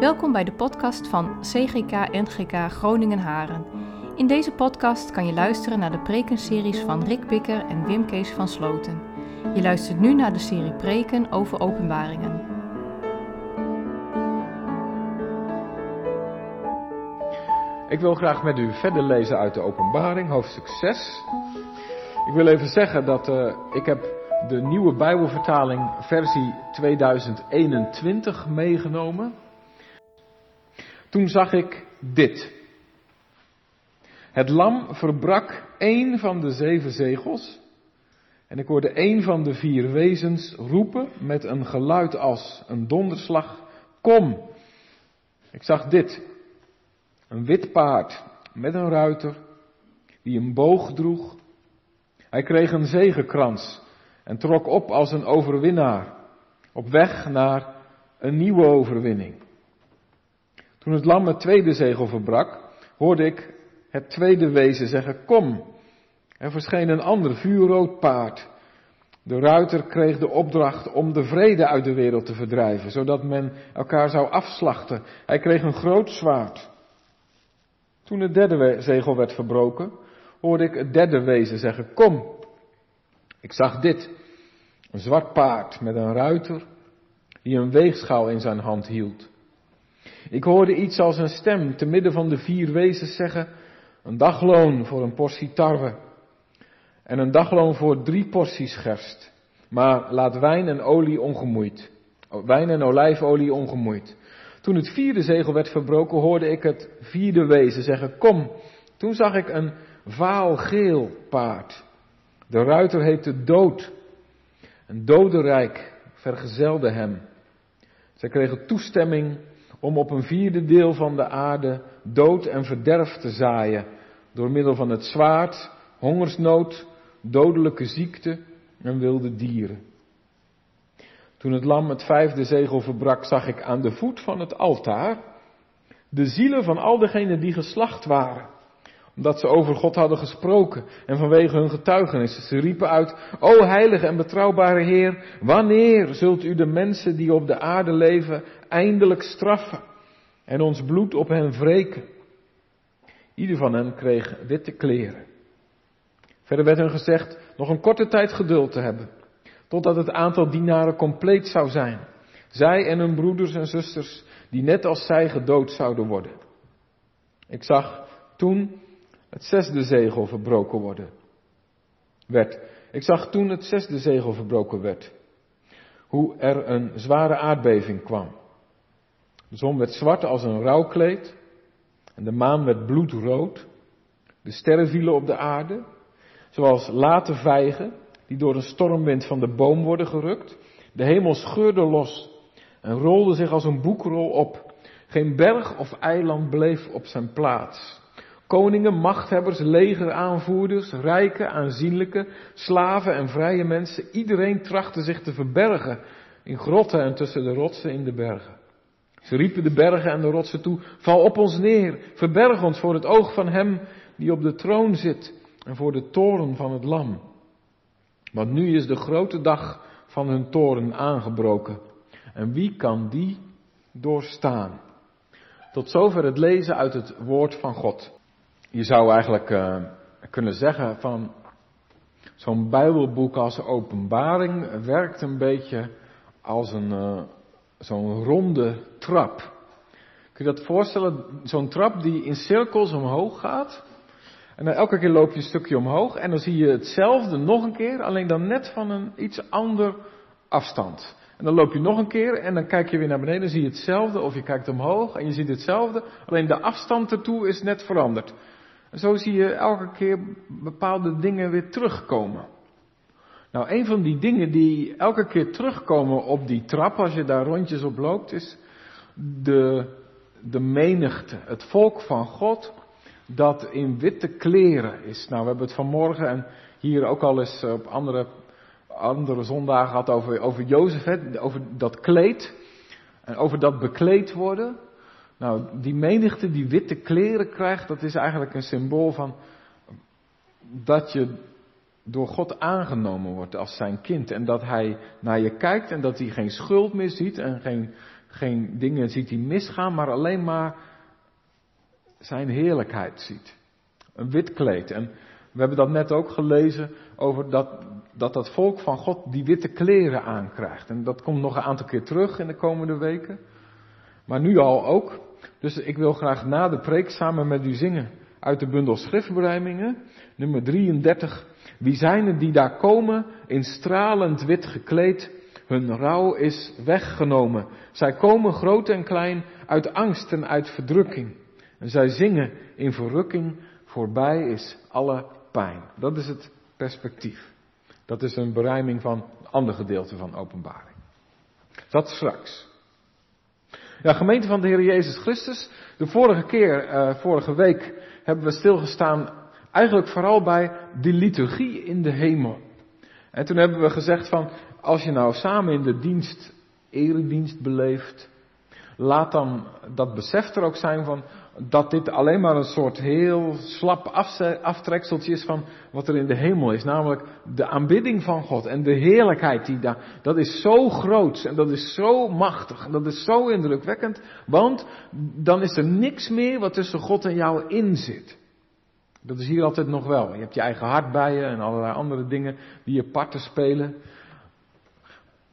Welkom bij de podcast van CGK NGK Groningen Haren. In deze podcast kan je luisteren naar de prekenseries van Rick Bikker en Wim Kees van Sloten. Je luistert nu naar de serie preken over openbaringen. Ik wil graag met u verder lezen uit de openbaring, hoofdstuk 6. Ik wil even zeggen dat uh, ik heb de nieuwe Bijbelvertaling versie 2021 meegenomen. Toen zag ik dit. Het lam verbrak één van de zeven zegels. En ik hoorde één van de vier wezens roepen met een geluid als een donderslag. Kom! Ik zag dit. Een wit paard met een ruiter die een boog droeg. Hij kreeg een zegenkrans en trok op als een overwinnaar op weg naar een nieuwe overwinning. Toen het lam het tweede zegel verbrak, hoorde ik het tweede wezen zeggen, kom. Er verscheen een ander vuurrood paard. De ruiter kreeg de opdracht om de vrede uit de wereld te verdrijven, zodat men elkaar zou afslachten. Hij kreeg een groot zwaard. Toen het derde zegel werd verbroken, hoorde ik het derde wezen zeggen, kom. Ik zag dit, een zwart paard met een ruiter die een weegschaal in zijn hand hield. Ik hoorde iets als een stem te midden van de vier wezens zeggen, een dagloon voor een portie tarwe en een dagloon voor drie porties gerst. Maar laat wijn en olie ongemoeid. Wijn en olijfolie ongemoeid. Toen het vierde zegel werd verbroken, hoorde ik het vierde wezen zeggen, kom. Toen zag ik een vaalgeel paard. De ruiter heette Dood. Een dodenrijk vergezelde hem. Zij kregen toestemming om op een vierde deel van de aarde dood en verderf te zaaien. Door middel van het zwaard, hongersnood, dodelijke ziekte en wilde dieren. Toen het lam het vijfde zegel verbrak, zag ik aan de voet van het altaar de zielen van al degenen die geslacht waren. Omdat ze over God hadden gesproken en vanwege hun getuigenis. Ze riepen uit, O heilige en betrouwbare Heer, wanneer zult u de mensen die op de aarde leven eindelijk straffen en ons bloed op hen wreken? Ieder van hen kreeg witte kleren. Verder werd hun gezegd nog een korte tijd geduld te hebben, totdat het aantal dienaren compleet zou zijn. Zij en hun broeders en zusters, die net als zij gedood zouden worden. Ik zag toen het zesde zegel verbroken worden. Werd. Ik zag toen het zesde zegel verbroken werd. Hoe er een zware aardbeving kwam. De zon werd zwart als een rouwkleed. En de maan werd bloedrood. De sterren vielen op de aarde. Zoals late vijgen die door een stormwind van de boom worden gerukt. De hemel scheurde los en rolde zich als een boekrol op. Geen berg of eiland bleef op zijn plaats. Koningen, machthebbers, legeraanvoerders, rijke, aanzienlijke, slaven en vrije mensen, iedereen trachtte zich te verbergen in grotten en tussen de rotsen in de bergen. Ze riepen de bergen en de rotsen toe, val op ons neer, verberg ons voor het oog van hem die op de troon zit en voor de toren van het lam. Want nu is de grote dag van hun toren aangebroken. En wie kan die doorstaan? Tot zover het lezen uit het woord van God. Je zou eigenlijk uh, kunnen zeggen van zo'n Bijbelboek als openbaring werkt een beetje als een, uh, zo'n ronde trap. Kun je dat voorstellen? Zo'n trap die in cirkels omhoog gaat. En dan elke keer loop je een stukje omhoog en dan zie je hetzelfde nog een keer, alleen dan net van een iets ander afstand. En dan loop je nog een keer en dan kijk je weer naar beneden en zie je hetzelfde, of je kijkt omhoog en je ziet hetzelfde, alleen de afstand ertoe is net veranderd. Zo zie je elke keer bepaalde dingen weer terugkomen. Nou, een van die dingen die elke keer terugkomen op die trap, als je daar rondjes op loopt, is de, de menigte. Het volk van God dat in witte kleren is. Nou, we hebben het vanmorgen en hier ook al eens op andere, andere zondagen gehad over, over Jozef, over dat kleed en over dat bekleed worden. Nou, die menigte die witte kleren krijgt, dat is eigenlijk een symbool van dat je door God aangenomen wordt als zijn kind. En dat hij naar je kijkt en dat hij geen schuld meer ziet en geen, geen dingen ziet die misgaan, maar alleen maar zijn heerlijkheid ziet. Een wit kleed. En we hebben dat net ook gelezen over dat, dat dat volk van God die witte kleren aankrijgt. En dat komt nog een aantal keer terug in de komende weken. Maar nu al ook. Dus ik wil graag na de preek samen met u zingen uit de bundel schriftberijmingen, nummer 33. Wie zijn het die daar komen, in stralend wit gekleed, hun rouw is weggenomen. Zij komen groot en klein uit angst en uit verdrukking. En zij zingen in verrukking, voorbij is alle pijn. Dat is het perspectief. Dat is een berijming van een ander gedeelte van openbaring. Dat straks. Ja, gemeente van de Heer Jezus Christus. De vorige keer, uh, vorige week, hebben we stilgestaan eigenlijk vooral bij de liturgie in de hemel. En toen hebben we gezegd van, als je nou samen in de dienst, eredienst beleeft, laat dan dat besef er ook zijn van dat dit alleen maar een soort heel slap aftrekseltje is van wat er in de hemel is. Namelijk de aanbidding van God en de heerlijkheid die daar, dat is zo groot en dat is zo machtig en dat is zo indrukwekkend. Want dan is er niks meer wat tussen God en jou in zit. Dat is hier altijd nog wel. Je hebt je eigen hart bij je en allerlei andere dingen die je parten spelen.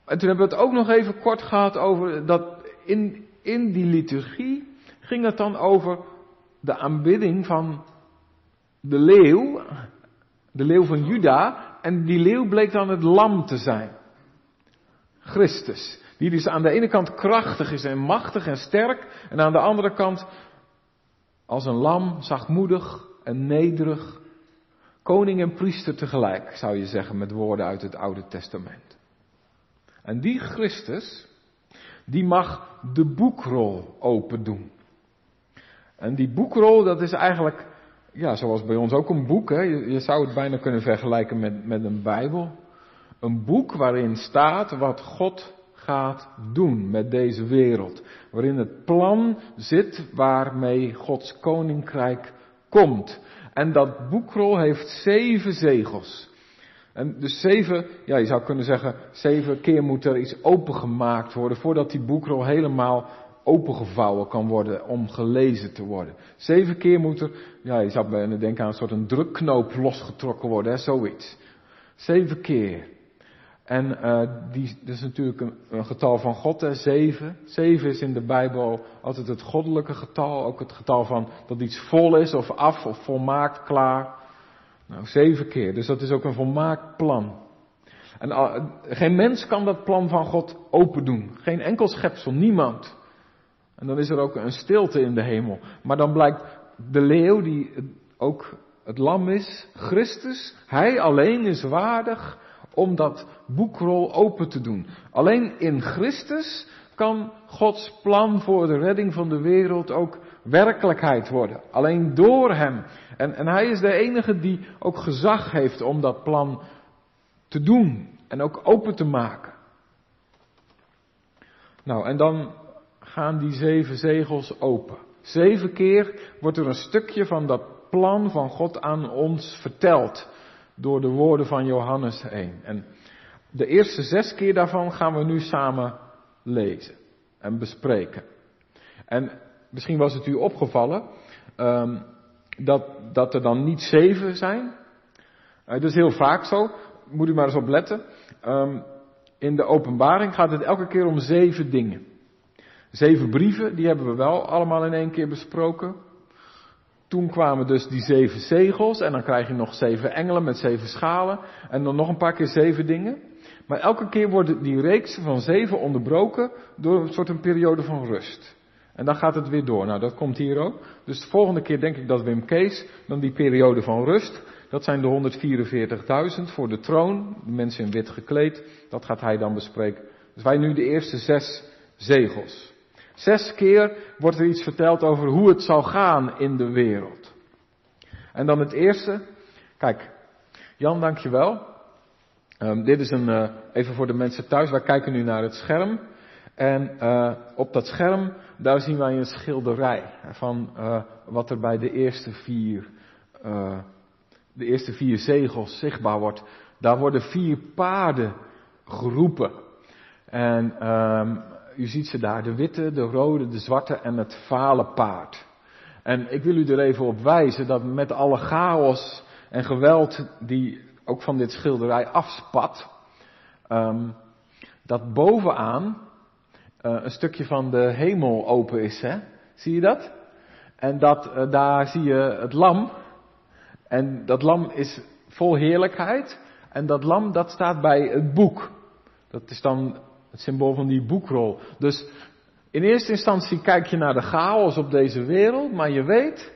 En toen hebben we het ook nog even kort gehad over dat in, in die liturgie ging het dan over de aanbidding van de leeuw, de leeuw van Juda, en die leeuw bleek dan het lam te zijn. Christus. Die dus aan de ene kant krachtig is en machtig en sterk, en aan de andere kant als een lam, zachtmoedig en nederig. Koning en priester tegelijk, zou je zeggen, met woorden uit het Oude Testament. En die Christus, die mag de boekrol open doen. En die boekrol, dat is eigenlijk, ja, zoals bij ons ook een boek. Hè? Je, zou het bijna kunnen vergelijken met, met een Bijbel. Een boek waarin staat wat God gaat doen met deze wereld. Waarin het plan zit waarmee Gods koninkrijk komt. En dat boekrol heeft zeven zegels. En dus zeven, ja je zou kunnen zeggen, zeven keer moet er iets opengemaakt worden voordat die boekrol helemaal opengevouwen kan worden om gelezen te worden. Zeven keer moet er, ja, je zou bijna denken aan een soort een drukknoop losgetrokken worden, hè, zoiets. Zeven keer. En uh, die, dat is natuurlijk een, getal van God, hè, zeven. Zeven is in de Bijbel altijd het goddelijke getal, ook het getal van dat iets vol is of af of volmaakt, klaar. Nou, zeven keer. Dus dat is ook een volmaakt plan. En uh, geen mens kan dat plan van God open doen. Geen enkel schepsel, niemand. En dan is er ook een stilte in de hemel. Maar dan blijkt de leeuw, die ook het lam is, Christus, hij alleen is waardig om dat boekrol open te doen. Alleen in Christus kan Gods plan voor de redding van de wereld ook werkelijkheid worden. Alleen door Hem. En, en Hij is de enige die ook gezag heeft om dat plan te doen en ook open te maken. Nou, en dan gaan die zeven zegels open. Zeven keer wordt er een stukje van dat plan van God aan ons verteld. Door de woorden van Johannes heen. En de eerste zes keer daarvan gaan we nu samen lezen en bespreken. En misschien was het u opgevallen um, dat, dat er dan niet zeven zijn. Uh, dat is heel vaak zo. Moet u maar eens op letten. Um, in de openbaring gaat het elke keer om zeven dingen. Zeven brieven, die hebben we wel allemaal in één keer besproken. Toen kwamen dus die zeven zegels en dan krijg je nog zeven engelen met zeven schalen en dan nog een paar keer zeven dingen. Maar elke keer wordt die reeks van zeven onderbroken door een soort een periode van rust. En dan gaat het weer door. Nou, dat komt hier ook. Dus de volgende keer denk ik dat Wim Kees dan die periode van rust, dat zijn de 144.000 voor de troon, de mensen in wit gekleed, dat gaat hij dan bespreken. Dus wij nu de eerste zes zegels. Zes keer wordt er iets verteld over hoe het zal gaan in de wereld. En dan het eerste. Kijk, Jan, dankjewel. Um, dit is een, uh, even voor de mensen thuis, wij kijken nu naar het scherm. En uh, op dat scherm, daar zien wij een schilderij van uh, wat er bij de eerste vier, de eerste vier zegels zichtbaar wordt. Daar worden vier paarden geroepen. En um, u ziet ze daar, de witte, de rode, de zwarte en het vale paard. En ik wil u er even op wijzen dat met alle chaos en geweld die ook van dit schilderij afspat, ehm, dat bovenaan uh, een stukje van de hemel open is. Hè? Zie je dat? En dat, uh, daar zie je het lam. En dat lam is vol heerlijkheid. En dat lam dat staat bij het boek. Dat is dan het symbool van die boekrol. Dus in eerste instantie kijk je naar de chaos op deze wereld, maar je weet,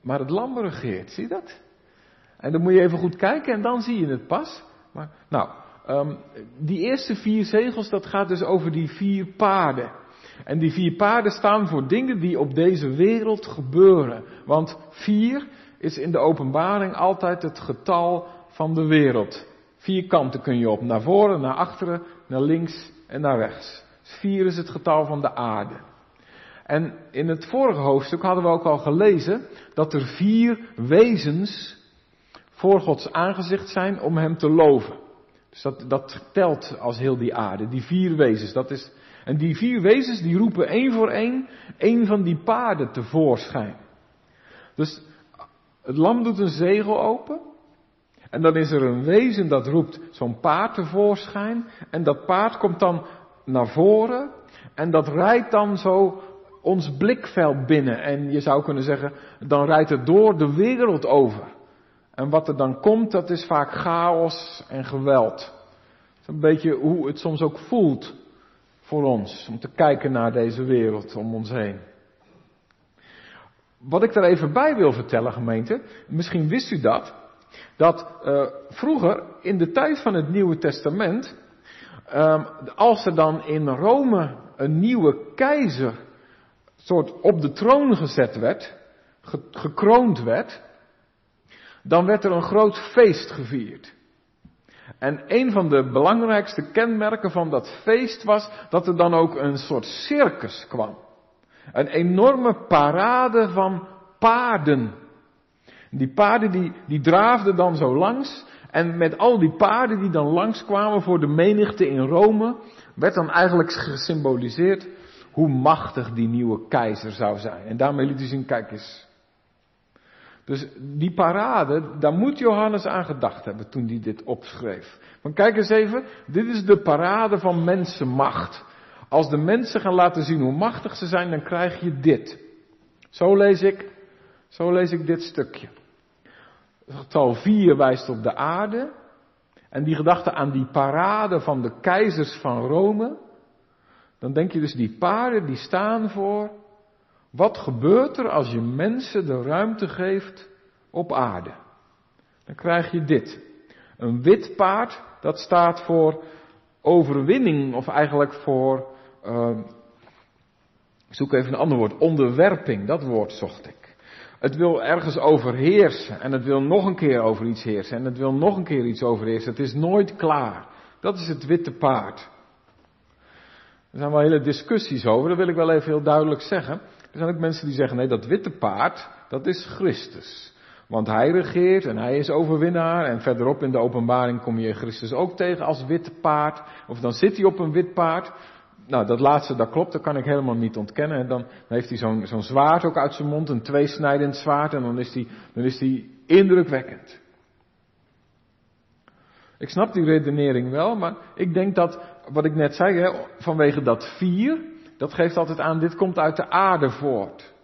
maar het lam regeert. Zie je dat? En dan moet je even goed kijken en dan zie je het pas. Maar, nou, um, die eerste vier zegels, dat gaat dus over die vier paarden. En die vier paarden staan voor dingen die op deze wereld gebeuren. Want vier is in de openbaring altijd het getal van de wereld. Vier kanten kun je op. Naar voren, naar achteren, naar links en naar rechts. Vier is het getal van de aarde. En in het vorige hoofdstuk hadden we ook al gelezen dat er vier wezens voor Gods aangezicht zijn om Hem te loven. Dus dat, dat telt als heel die aarde. Die vier wezens. Dat is, en die vier wezens die roepen één voor één één van die paarden tevoorschijn. Dus het lam doet een zegel open. En dan is er een wezen dat roept zo'n paard tevoorschijn. En dat paard komt dan naar voren. En dat rijdt dan zo ons blikveld binnen. En je zou kunnen zeggen, dan rijdt het door de wereld over. En wat er dan komt, dat is vaak chaos en geweld. Een beetje hoe het soms ook voelt voor ons. Om te kijken naar deze wereld om ons heen. Wat ik daar even bij wil vertellen, gemeente. Misschien wist u dat dat uh, vroeger, in de tijd van het Nieuwe Testament, um, als er dan in Rome een nieuwe keizer soort op de troon gezet werd, ge gekroond werd, dan werd er een groot feest gevierd. En een van de belangrijkste kenmerken van dat feest was dat er dan ook een soort circus kwam. Een enorme parade van paarden die paarden die, die draafden dan zo langs. En met al die paarden die dan langskwamen voor de menigte in Rome, werd dan eigenlijk gesymboliseerd hoe machtig die nieuwe keizer zou zijn. En daarmee liet hij zien, kijk eens. Dus die parade, daar moet Johannes aan gedacht hebben toen hij dit opschreef. Maar kijk eens even, dit is de parade van mensenmacht. Als de mensen gaan laten zien hoe machtig ze zijn, dan krijg je dit. Zo lees ik, zo lees ik dit stukje. Het getal 4 wijst op de aarde. En die gedachte aan die parade van de keizers van Rome. Dan denk je dus die paarden die staan voor. Wat gebeurt er als je mensen de ruimte geeft op aarde? Dan krijg je dit. Een wit paard, dat staat voor overwinning, of eigenlijk voor, uh, ik zoek even een ander woord, onderwerping, dat woord zocht ik. Het wil ergens overheersen en het wil nog een keer over iets heersen en het wil nog een keer iets overheersen. Het is nooit klaar. Dat is het witte paard. Er zijn wel hele discussies over, dat wil ik wel even heel duidelijk zeggen. Er zijn ook mensen die zeggen, nee, dat witte paard, dat is Christus. Want hij regeert en hij is overwinnaar. En verderop in de openbaring kom je Christus ook tegen als witte paard. Of dan zit hij op een wit paard. Nou, dat laatste, dat klopt, dat kan ik helemaal niet ontkennen. En dan heeft hij zo'n zo'n zwaard ook uit zijn mond, een tweesnijdend zwaard, en dan is hij dan is die indrukwekkend. Ik snap die redenering wel, maar ik denk dat, wat ik net zei, hè, vanwege dat vier, dat geeft altijd aan, dit komt uit de aarde voort.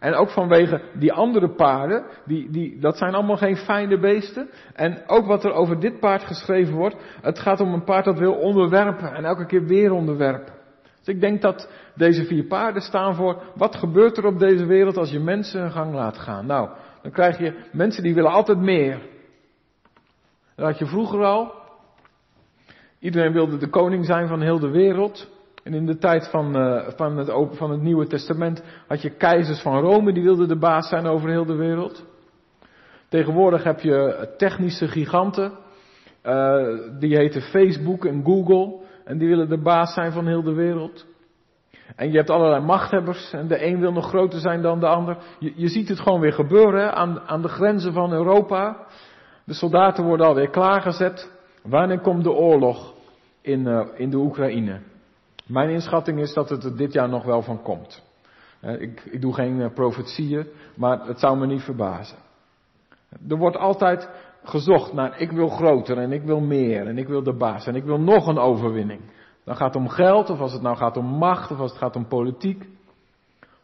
En ook vanwege die andere paarden, die, die, dat zijn allemaal geen fijne beesten. En ook wat er over dit paard geschreven wordt, het gaat om een paard dat wil onderwerpen en elke keer weer onderwerpen. Dus ik denk dat deze vier paarden staan voor, wat gebeurt er op deze wereld als je mensen hun gang laat gaan? Nou, dan krijg je mensen die willen altijd meer. Dat had je vroeger al. Iedereen wilde de koning zijn van heel de wereld. En in de tijd van, uh, van, het, van het Nieuwe Testament had je keizers van Rome, die wilden de baas zijn over heel de wereld. Tegenwoordig heb je technische giganten, uh, die heten Facebook en Google, en die willen de baas zijn van heel de wereld. En je hebt allerlei machthebbers, en de een wil nog groter zijn dan de ander. Je, je ziet het gewoon weer gebeuren aan, aan de grenzen van Europa. De soldaten worden alweer klaargezet. Wanneer komt de oorlog in, uh, in de Oekraïne? Mijn inschatting is dat het er dit jaar nog wel van komt. Ik, ik doe geen uh, profetieën, maar het zou me niet verbazen. Er wordt altijd gezocht naar ik wil groter en ik wil meer en ik wil de baas en ik wil nog een overwinning. Dan gaat het om geld of als het nou gaat om macht of als het gaat om politiek.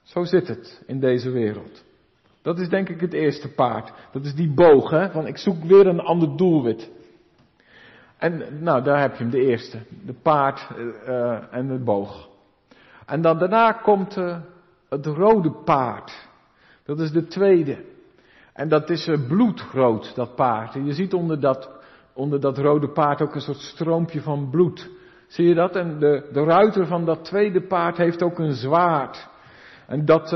Zo zit het in deze wereld. Dat is denk ik het eerste paard. Dat is die boog, hè? van ik zoek weer een ander doelwit. En nou, daar heb je hem, de eerste. De paard uh, en de boog. En dan daarna komt uh, het rode paard. Dat is de tweede. En dat is uh, bloedrood, dat paard. En je ziet onder dat, onder dat rode paard ook een soort stroompje van bloed. Zie je dat? En de, de ruiter van dat tweede paard heeft ook een zwaard. En dat,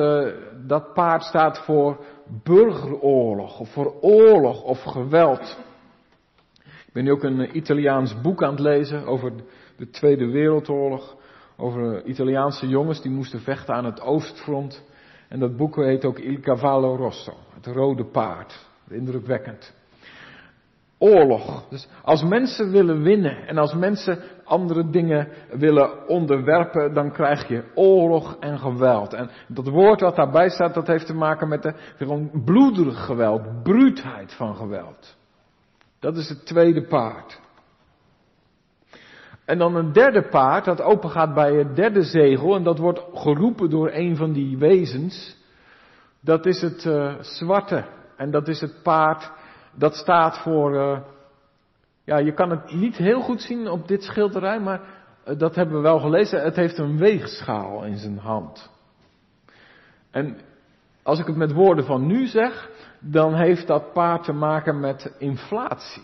dat paard staat voor burgeroorlog, of voor oorlog of geweld. Ben nu ook een Italiaans boek aan het lezen over de Tweede Wereldoorlog. Over Italiaanse jongens die moesten vechten aan het oostfront. En dat boek heet ook Il Cavallo Rosso, het rode paard. Indrukwekkend. Oorlog. Dus als mensen willen winnen en als mensen andere dingen willen onderwerpen, dan krijg je oorlog en geweld. En dat woord wat daarbij staat, dat heeft te maken met de bloederig geweld, bruutheid van geweld. Dat is het tweede paard. En dan een derde paard dat open gaat bij het derde zegel en dat wordt geroepen door een van die wezens. Dat is het uh, zwarte en dat is het paard dat staat voor, uh, ja je kan het niet heel goed zien op dit schilderij, maar uh, dat hebben we wel gelezen. Het heeft een weegschaal in zijn hand. En als ik het met woorden van nu zeg, dan heeft dat paard te maken met inflatie.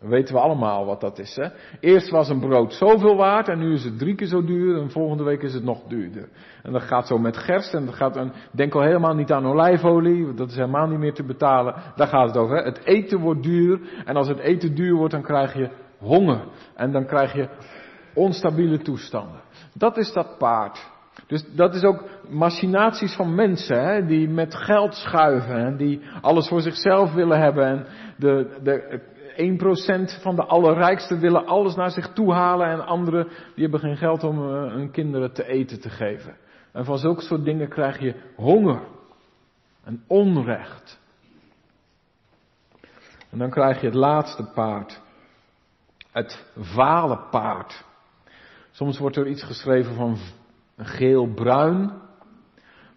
Weten we allemaal wat dat is. Hè? Eerst was een brood zoveel waard en nu is het drie keer zo duur en volgende week is het nog duurder. En dat gaat zo met gerst en dat gaat, een, denk al helemaal niet aan olijfolie, dat is helemaal niet meer te betalen. Daar gaat het over. Hè? Het eten wordt duur en als het eten duur wordt dan krijg je honger. En dan krijg je onstabiele toestanden. Dat is dat paard. Dus dat is ook machinaties van mensen, hè, die met geld schuiven en die alles voor zichzelf willen hebben en de, de 1% van de allerrijksten willen alles naar zich toe halen en anderen die hebben geen geld om uh, hun kinderen te eten te geven. En van zulke soort dingen krijg je honger en onrecht. En dan krijg je het laatste paard. Het vale paard. Soms wordt er iets geschreven van geel-bruin.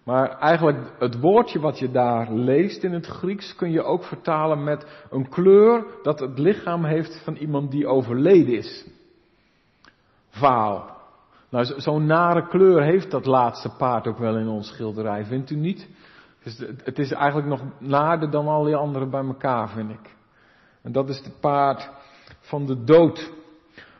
Maar eigenlijk het woordje wat je daar leest in het Grieks kun je ook vertalen met een kleur dat het lichaam heeft van iemand die overleden is. Vaal. Nou, zo'n nare kleur heeft dat laatste paard ook wel in ons schilderij, vindt u niet? Dus het is eigenlijk nog naarder dan al die anderen bij elkaar, vind ik. En dat is het paard van de dood.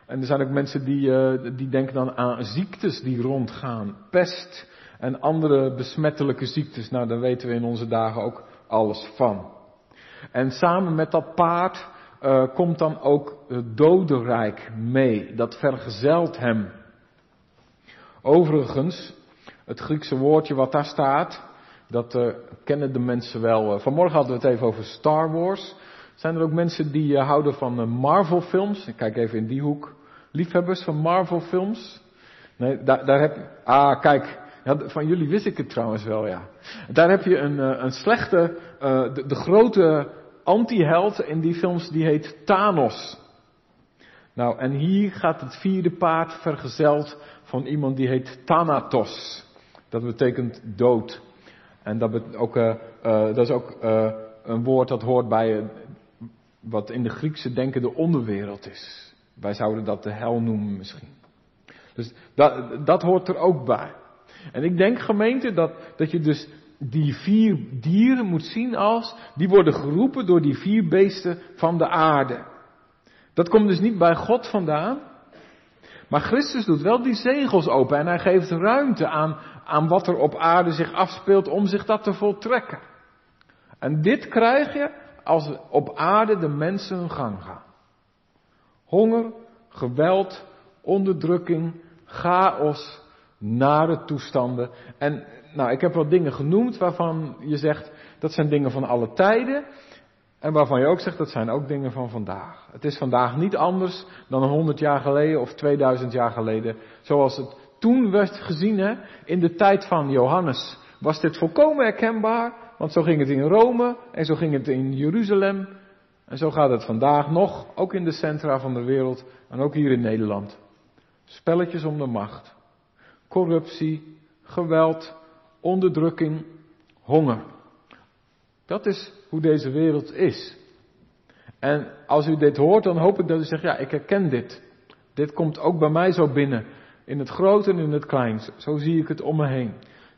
En er zijn ook mensen die, uh, die denken dan aan ziektes die rondgaan. Pest, en andere besmettelijke ziektes. Nou, daar weten we in onze dagen ook alles van. En samen met dat paard uh, komt dan ook het dodenrijk mee. Dat vergezelt hem. Overigens, het Griekse woordje wat daar staat, dat uh, kennen de mensen wel. Vanmorgen hadden we het even over Star Wars. Zijn er ook mensen die houden van Marvel films? Ik kijk even in die hoek. Liefhebbers van Marvel films? Nee, daar, daar heb. Ah, kijk, van jullie wist ik het trouwens wel, ja. Daar heb je een, eh, een slechte, de, de, grote anti-held in die films, die heet Thanos. Nou, en hier gaat het vierde paard vergezeld van iemand die heet Thanatos. Dat betekent dood. En dat, ook, dat is ook een woord dat hoort bij wat in de Griekse denken de onderwereld is. Wij zouden dat de hel noemen misschien. Dus dat, dat hoort er ook bij. En ik denk gemeente dat, dat je dus die vier dieren moet zien als, die worden geroepen door die vier beesten van de aarde. Dat komt dus niet bij God vandaan. Maar Christus doet wel die zegels open en hij geeft ruimte aan, aan wat er op aarde zich afspeelt om zich dat te voltrekken. En dit krijg je als op aarde de mensen hun gang gaan. Honger, geweld, onderdrukking, chaos, nare toestanden. En nou, ik heb wat dingen genoemd waarvan je zegt dat zijn dingen van alle tijden. En waarvan je ook zegt dat zijn ook dingen van vandaag. Het is vandaag niet anders dan 100 jaar geleden of 2000 jaar geleden. Zoals het Toen werd gezien, hè, in de tijd van Johannes, was dit volkomen herkenbaar. Want zo ging het in Rome en zo ging het in Jeruzalem. En zo gaat het vandaag nog, ook in de centra van de wereld en ook hier in Nederland. Spelletjes om de macht. Corruptie, geweld, onderdrukking, honger. Dat is hoe deze wereld is. En als u dit hoort, dan hoop ik dat u zegt, ja, ik herken dit. Dit komt ook bij mij zo binnen. In het grote en in het klein. Zo zie ik het om me heen.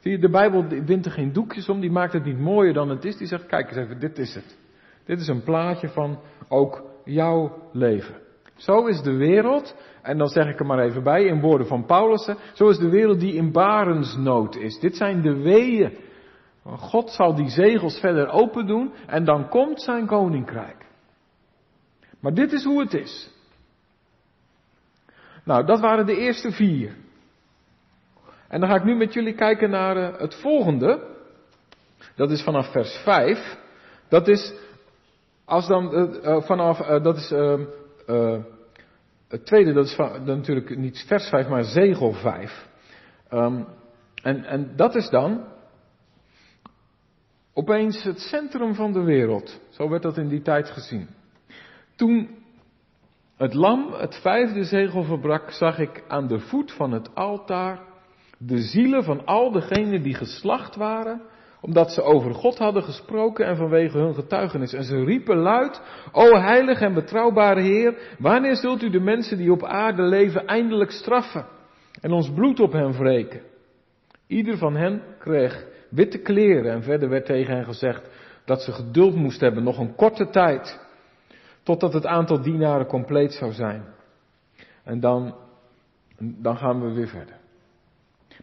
Zie je, de Bijbel wint er geen doekjes om, die maakt het niet mooier dan het is. Die zegt, kijk eens even, dit is het. Dit is een plaatje van ook jouw leven. Zo is de wereld, en dan zeg ik er maar even bij in woorden van Paulus, zo is de wereld die in barensnood is. Dit zijn de weeën. God zal die zegels verder open doen en dan komt zijn koninkrijk. Maar dit is hoe het is. Nou, dat waren de eerste vier. En dan ga ik nu met jullie kijken naar uh, het volgende. Dat is vanaf vers 5. Dat is, als dan, uh, vanaf, dat is, ehm, het tweede, dat is natuurlijk niet vers 5, maar zegel 5. Um, ehm, en, en dat is dan opeens het centrum van de wereld. Zo werd dat in die tijd gezien. Toen het lam het vijfde zegel verbrak, zag ik aan de voet van het altaar de zielen van al degenen die geslacht waren, omdat ze over God hadden gesproken en vanwege hun getuigenis. En ze riepen luid, O heilige en betrouwbare Heer, wanneer zult u de mensen die op aarde leven eindelijk straffen en ons bloed op hen wreken? Ieder van hen kreeg witte kleren en verder werd tegen hen gezegd dat ze geduld moest hebben, nog een korte tijd. Totdat het aantal dienaren compleet zou zijn. En dan, dan gaan we weer verder.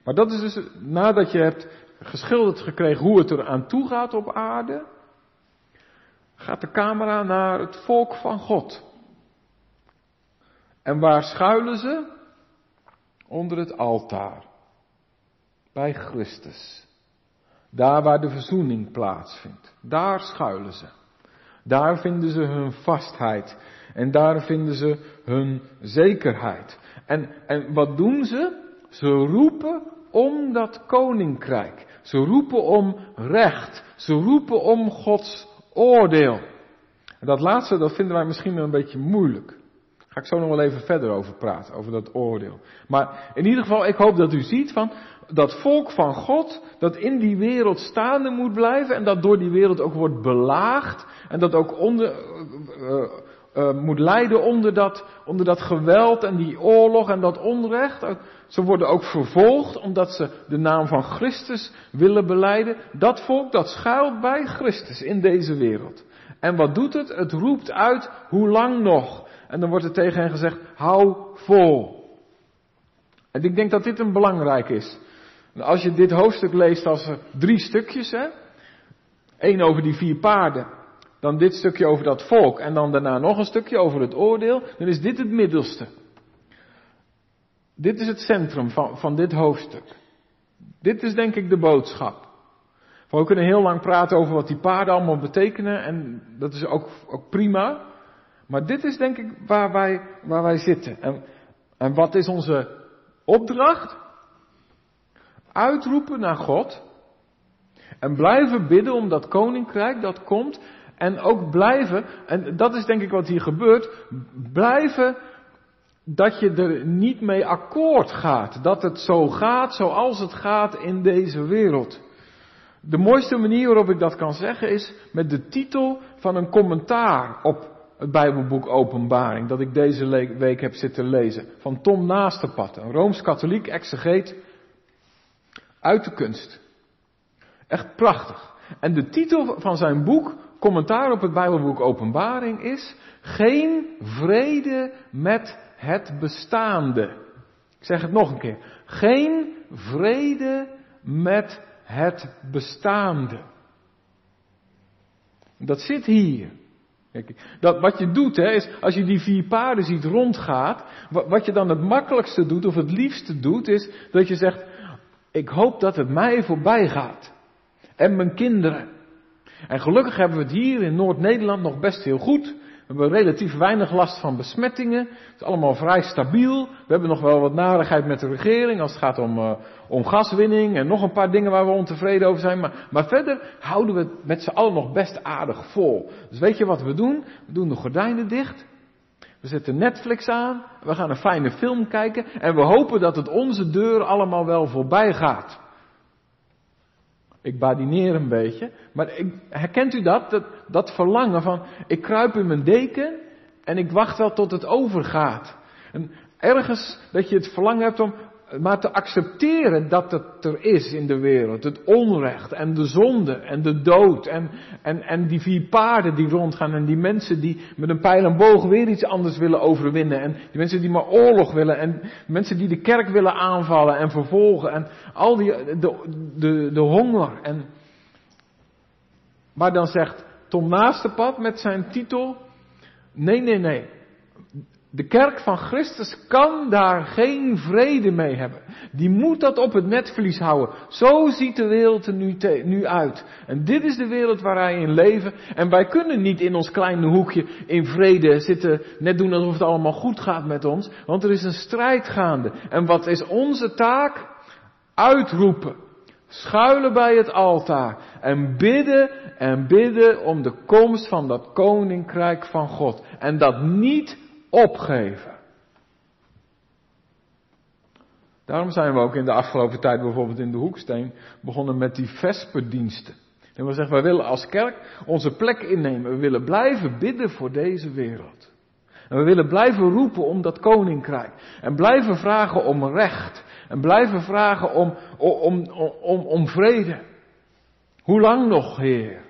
Maar dat is dus nadat je hebt geschilderd gekregen hoe het er aan toe gaat op aarde. Gaat de camera naar het volk van God. En waar schuilen ze? Onder het altaar. Bij Christus. Daar waar de verzoening plaatsvindt. Daar schuilen ze. Daar vinden ze hun vastheid. En daar vinden ze hun zekerheid. En, en wat doen ze? Ze roepen om dat koninkrijk. Ze roepen om recht. Ze roepen om Gods oordeel. En dat laatste, dat vinden wij misschien een beetje moeilijk. Daar ga ik zo nog wel even verder over praten, over dat oordeel. Maar in ieder geval, ik hoop dat u ziet van, dat volk van God, dat in die wereld staande moet blijven en dat door die wereld ook wordt belaagd en dat ook onder, uh, uh, moet lijden onder dat, onder dat geweld en die oorlog en dat onrecht. Ze worden ook vervolgd omdat ze de naam van Christus willen beleiden. Dat volk dat schuilt bij Christus in deze wereld. En wat doet het? Het roept uit, hoe lang nog? En dan wordt er tegen hen gezegd, hou vol. En ik denk dat dit een belangrijk is. Als je dit hoofdstuk leest als drie stukjes, hè. Eén over die vier paarden. Dan dit stukje over dat volk. En dan daarna nog een stukje over het oordeel. Dan is dit het middelste. Dit is het centrum van, van dit hoofdstuk. Dit is denk ik de boodschap. We kunnen heel lang praten over wat die paarden allemaal betekenen. En dat is ook, ook prima. Maar dit is denk ik waar wij, waar wij zitten. En, en wat is onze opdracht? Uitroepen naar God. En blijven bidden om dat koninkrijk dat komt. En ook blijven, en dat is denk ik wat hier gebeurt, blijven dat je er niet mee akkoord gaat. Dat het zo gaat zoals het gaat in deze wereld. De mooiste manier waarop ik dat kan zeggen is met de titel van een commentaar op het Bijbelboek Openbaring, dat ik deze week heb zitten lezen, van Tom Naasterpad, een Rooms-Katholiek exegeet uit de kunst. Echt prachtig. En de titel van zijn boek, commentaar op het Bijbelboek Openbaring, is Geen vrede met het bestaande. Ik zeg het nog een keer. Geen vrede met het bestaande. Dat zit hier. Dat, wat je doet, hè, is als je die vier paarden ziet rondgaat, wat, je dan het makkelijkste doet of het liefste doet, is dat je zegt, ik hoop dat het mij voorbij gaat. En mijn kinderen. En gelukkig hebben we het hier in Noord-Nederland nog best heel goed. We hebben relatief weinig last van besmettingen. Het is allemaal vrij stabiel. We hebben nog wel wat narigheid met de regering als het gaat om, uh, om gaswinning en nog een paar dingen waar we ontevreden over zijn. Maar, maar verder houden we het met z'n allen nog best aardig vol. Dus weet je wat we doen? We doen de gordijnen dicht. We zetten Netflix aan. We gaan een fijne film kijken. En we hopen dat het onze deur allemaal wel voorbij gaat. Ik badineer een beetje. Maar ik, herkent u dat? dat? Dat verlangen van, ik kruip in mijn deken en ik wacht wel tot het overgaat. En ergens dat je het verlangen hebt om maar te accepteren dat het er is in de wereld. Het onrecht en de zonde en de dood en, en, en die vier paarden die rondgaan en die mensen die met een pijl en boog weer iets anders willen overwinnen. En die mensen die maar oorlog willen en mensen die de kerk willen aanvallen en vervolgen en al die, de, de, de honger. En, maar dan zegt Tom Naastenpad met zijn titel, nee, nee, nee. De kerk van Christus kan daar geen vrede mee hebben. Die moet dat op het netvlies houden. Zo ziet de wereld er nu, nu, uit. En dit is de wereld waar wij in leven. En wij kunnen niet in ons kleine hoekje in vrede zitten, net doen alsof het allemaal goed gaat met ons. Want er is een strijd gaande. En wat is onze taak? Uitroepen. Schuilen bij het altaar. En bidden en bidden om de komst van dat koninkrijk van God. En dat niet opgeven. Daarom zijn we ook in de afgelopen tijd bijvoorbeeld in de Hoeksteen begonnen met die vesperdiensten. En we zeggen, wij willen als kerk onze plek innemen. We willen blijven bidden voor deze wereld. En we willen blijven roepen om dat koninkrijk. En blijven vragen om recht. En blijven vragen om, om, om, om, om vrede. Hoe lang nog, Heer?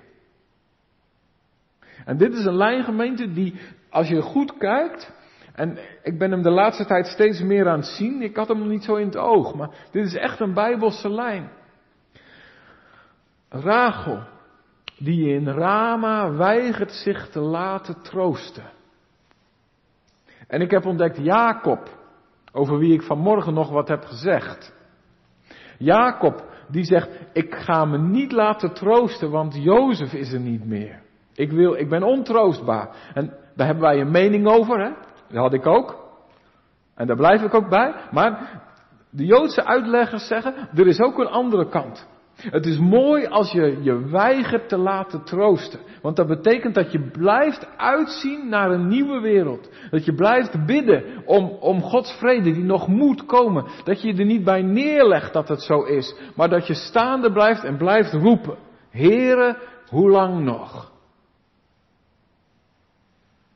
En dit is een lijngemeente die, als je goed kijkt, en ik ben hem de laatste tijd steeds meer aan het zien. Ik had hem nog niet zo in het oog, maar dit is echt een bijbelse lijn. Rachel, die in Rama weigert zich te laten troosten. En ik heb ontdekt Jacob, over wie ik vanmorgen nog wat heb gezegd. Jacob, die zegt, ik ga me niet laten troosten, want Jozef is er niet meer. Ik, wil, ik ben ontroostbaar. En daar hebben wij een mening over, hè? Dat had ik ook. En daar blijf ik ook bij. Maar de Joodse uitleggers zeggen, er is ook een andere kant. Het is mooi als je je weigert te laten troosten. Want dat betekent dat je blijft uitzien naar een nieuwe wereld. Dat je blijft bidden om, om Gods vrede die nog moet komen. Dat je je er niet bij neerlegt dat het zo is. Maar dat je staande blijft en blijft roepen. Here, hoe lang nog?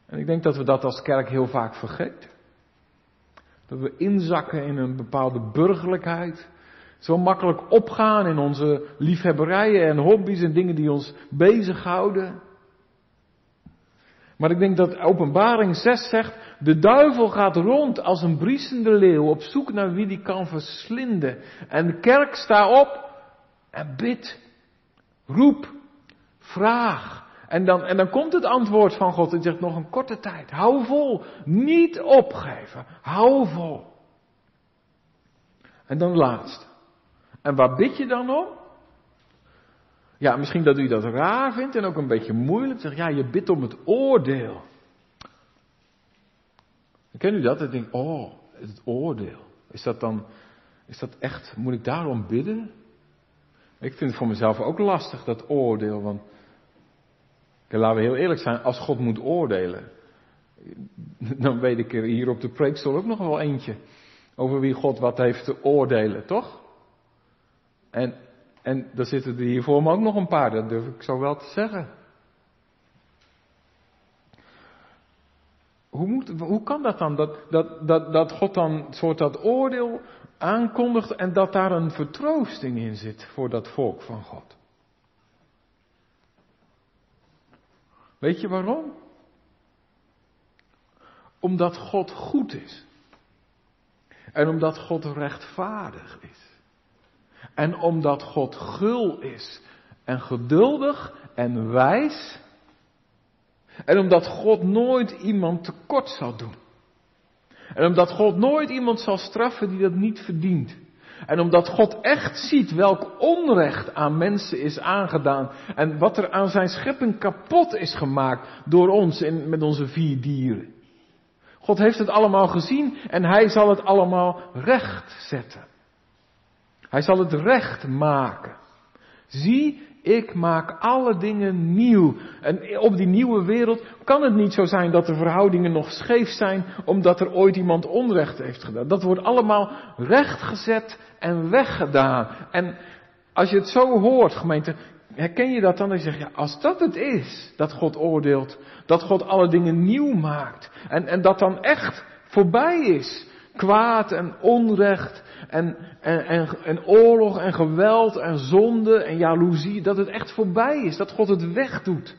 En ik denk dat we dat als kerk heel vaak vergeten. Dat we inzakken in een bepaalde burgerlijkheid. Zo makkelijk opgaan in onze liefhebberijen en hobby's en dingen die ons bezighouden. Maar ik denk dat openbaring 6 zegt, de duivel gaat rond als een briesende leeuw op zoek naar wie die kan verslinden. En de kerk sta op en bid, roep, vraag, en dan, en dan komt het antwoord van God en zegt nog een korte tijd. Hou vol. Niet opgeven. Hou vol. En dan laatst. En waar bid je dan om? Ja, misschien dat u dat raar vindt en ook een beetje moeilijk. Zeg, ja, je bidt om het oordeel. Ken u dat? Ik denk, oh, het oordeel. Is dat dan, is dat echt, moet ik daarom bidden? Ik vind het voor mezelf ook lastig, dat oordeel. Want laten we heel eerlijk zijn, als God moet oordelen, dan weet ik er hier op de preekstoel ook nog wel eentje. Over wie God wat heeft te oordelen, toch? En, en daar zitten er hier voor me ook nog een paar, dat durf ik zo wel te zeggen. Hoe, moet, hoe kan dat dan? Dat, dat, dat, dat God dan soort dat oordeel aankondigt en dat daar een vertroosting in zit voor dat volk van God. Weet je waarom? Omdat God goed is. En omdat God rechtvaardig is. En omdat God gul is en geduldig en wijs. En omdat God nooit iemand tekort zal doen. En omdat God nooit iemand zal straffen die dat niet verdient. En omdat God echt ziet welk onrecht aan mensen is aangedaan. En wat er aan zijn schepping kapot is gemaakt door ons in, met onze vier dieren. God heeft het allemaal gezien en hij zal het allemaal recht zetten. Hij zal het recht maken. Zie, ik maak alle dingen nieuw. En op die nieuwe wereld kan het niet zo zijn dat de verhoudingen nog scheef zijn omdat er ooit iemand onrecht heeft gedaan. Dat wordt allemaal rechtgezet en weggedaan. En als je het zo hoort, gemeente, herken je dat dan? Zeg je, ja, als dat het is, dat God oordeelt, dat God alle dingen nieuw maakt. En, en dat dan echt voorbij is. Kwaad en onrecht en, en, en, en oorlog en geweld en zonde en jaloezie, dat het echt voorbij is, dat God het wegdoet.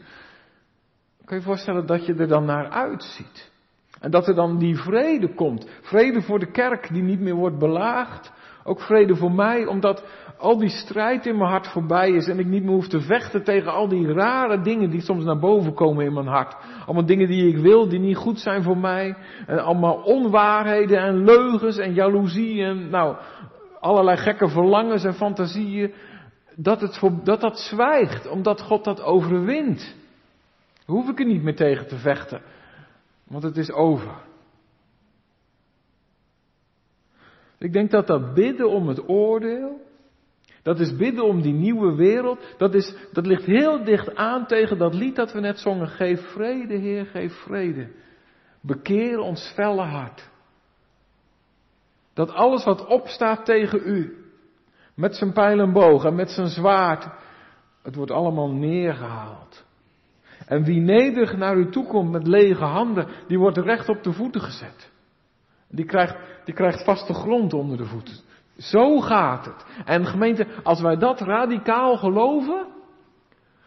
Kun je je voorstellen dat je er dan naar uitziet? En dat er dan die vrede komt. Vrede voor de kerk die niet meer wordt belaagd. Ook vrede voor mij, omdat al die strijd in mijn hart voorbij is en ik niet meer hoef te vechten tegen al die rare dingen die soms naar boven komen in mijn hart. Allemaal dingen die ik wil, die niet goed zijn voor mij. En allemaal onwaarheden en leugens en jaloezie en nou, allerlei gekke verlangens en fantasieën. Dat, het dat dat zwijgt, omdat God dat overwint. Hoef ik er niet meer tegen te vechten, want het is over. Ik denk dat dat bidden om het oordeel, dat is bidden om die nieuwe wereld. Dat, is, dat ligt heel dicht aan tegen dat lied dat we net zongen. Geef vrede, Heer, geef vrede. Bekeer ons felle hart. Dat alles wat opstaat tegen u, met zijn pijl en boog en met zijn zwaard, het wordt allemaal neergehaald. En wie nederig naar u toe komt met lege handen, die wordt recht op de voeten gezet. Die krijgt, die krijgt vaste grond onder de voeten. Zo gaat het. En gemeente, als wij dat radicaal geloven,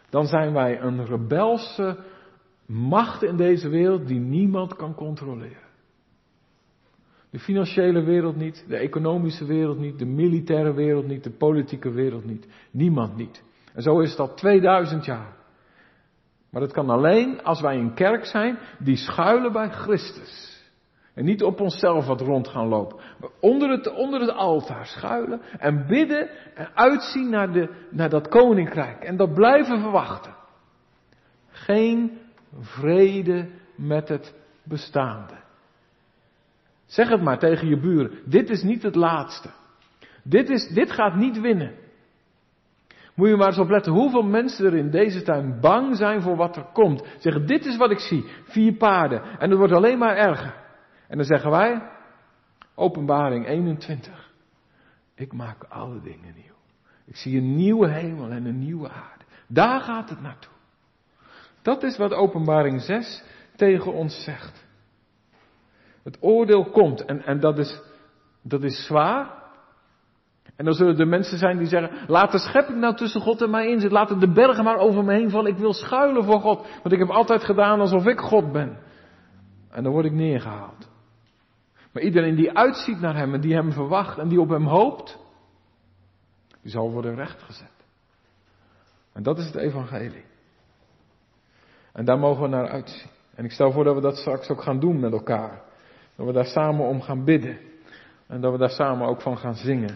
dan zijn wij een rebelse macht in deze wereld die niemand kan controleren. De financiële wereld niet, de economische wereld niet, de militaire wereld niet, de politieke wereld niet. Niemand niet. En zo is dat 2000 jaar. Maar dat kan alleen als wij een kerk zijn die schuilen bij Christus. En niet op onszelf wat rond gaan lopen. Maar onder het, onder altaar schuilen en bidden en uitzien naar, de, naar dat koninkrijk. En dat blijven verwachten. Geen vrede met het bestaande. Zeg het maar tegen je buren. Dit is niet het laatste. Dit, is, dit gaat niet winnen. Moet je maar eens opletten hoeveel mensen er in deze tuin bang zijn voor wat er komt. Zeggen, dit is wat ik zie. Vier paarden. En het wordt alleen maar erger. En dan zeggen wij, openbaring 21. Ik maak alle dingen nieuw. Ik zie een nieuwe hemel en een nieuwe aarde. Daar gaat het naartoe. Dat is wat openbaring 6 tegen ons zegt. Het oordeel komt en, en dat, is, dat is zwaar. En dan zullen er mensen zijn die zeggen, laat de schepping nou tussen God en mij in zitten. Laten de bergen maar over me heen vallen. Ik wil schuilen voor God. Want ik heb altijd gedaan alsof ik God ben. En dan word ik neergehaald. Maar iedereen die uitziet naar hem en die hem verwacht en die op hem hoopt, die zal worden rechtgezet. En dat is het evangelie. En daar mogen we naar uitzien. En ik stel voor dat we dat straks ook gaan doen met elkaar. Dat we daar samen om gaan bidden. En dat we daar samen ook van gaan zingen.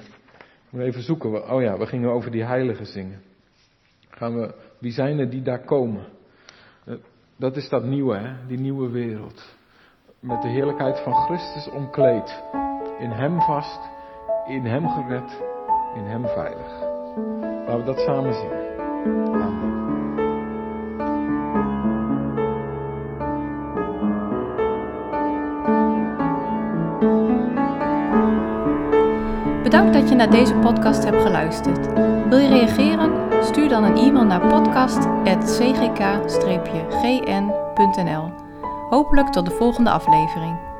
We even zoeken. Oh ja, we gingen over die heiligen zingen. Gaan we, wie zijn er die daar komen? Dat is dat nieuwe, hè? die nieuwe wereld met de heerlijkheid van Christus omkleed. In Hem vast, in Hem gered, in Hem veilig. Laten we dat samen zingen. Amen. Bedankt dat je naar deze podcast hebt geluisterd. Wil je reageren? Stuur dan een e-mail naar podcast.cgk-gn.nl Hopelijk tot de volgende aflevering.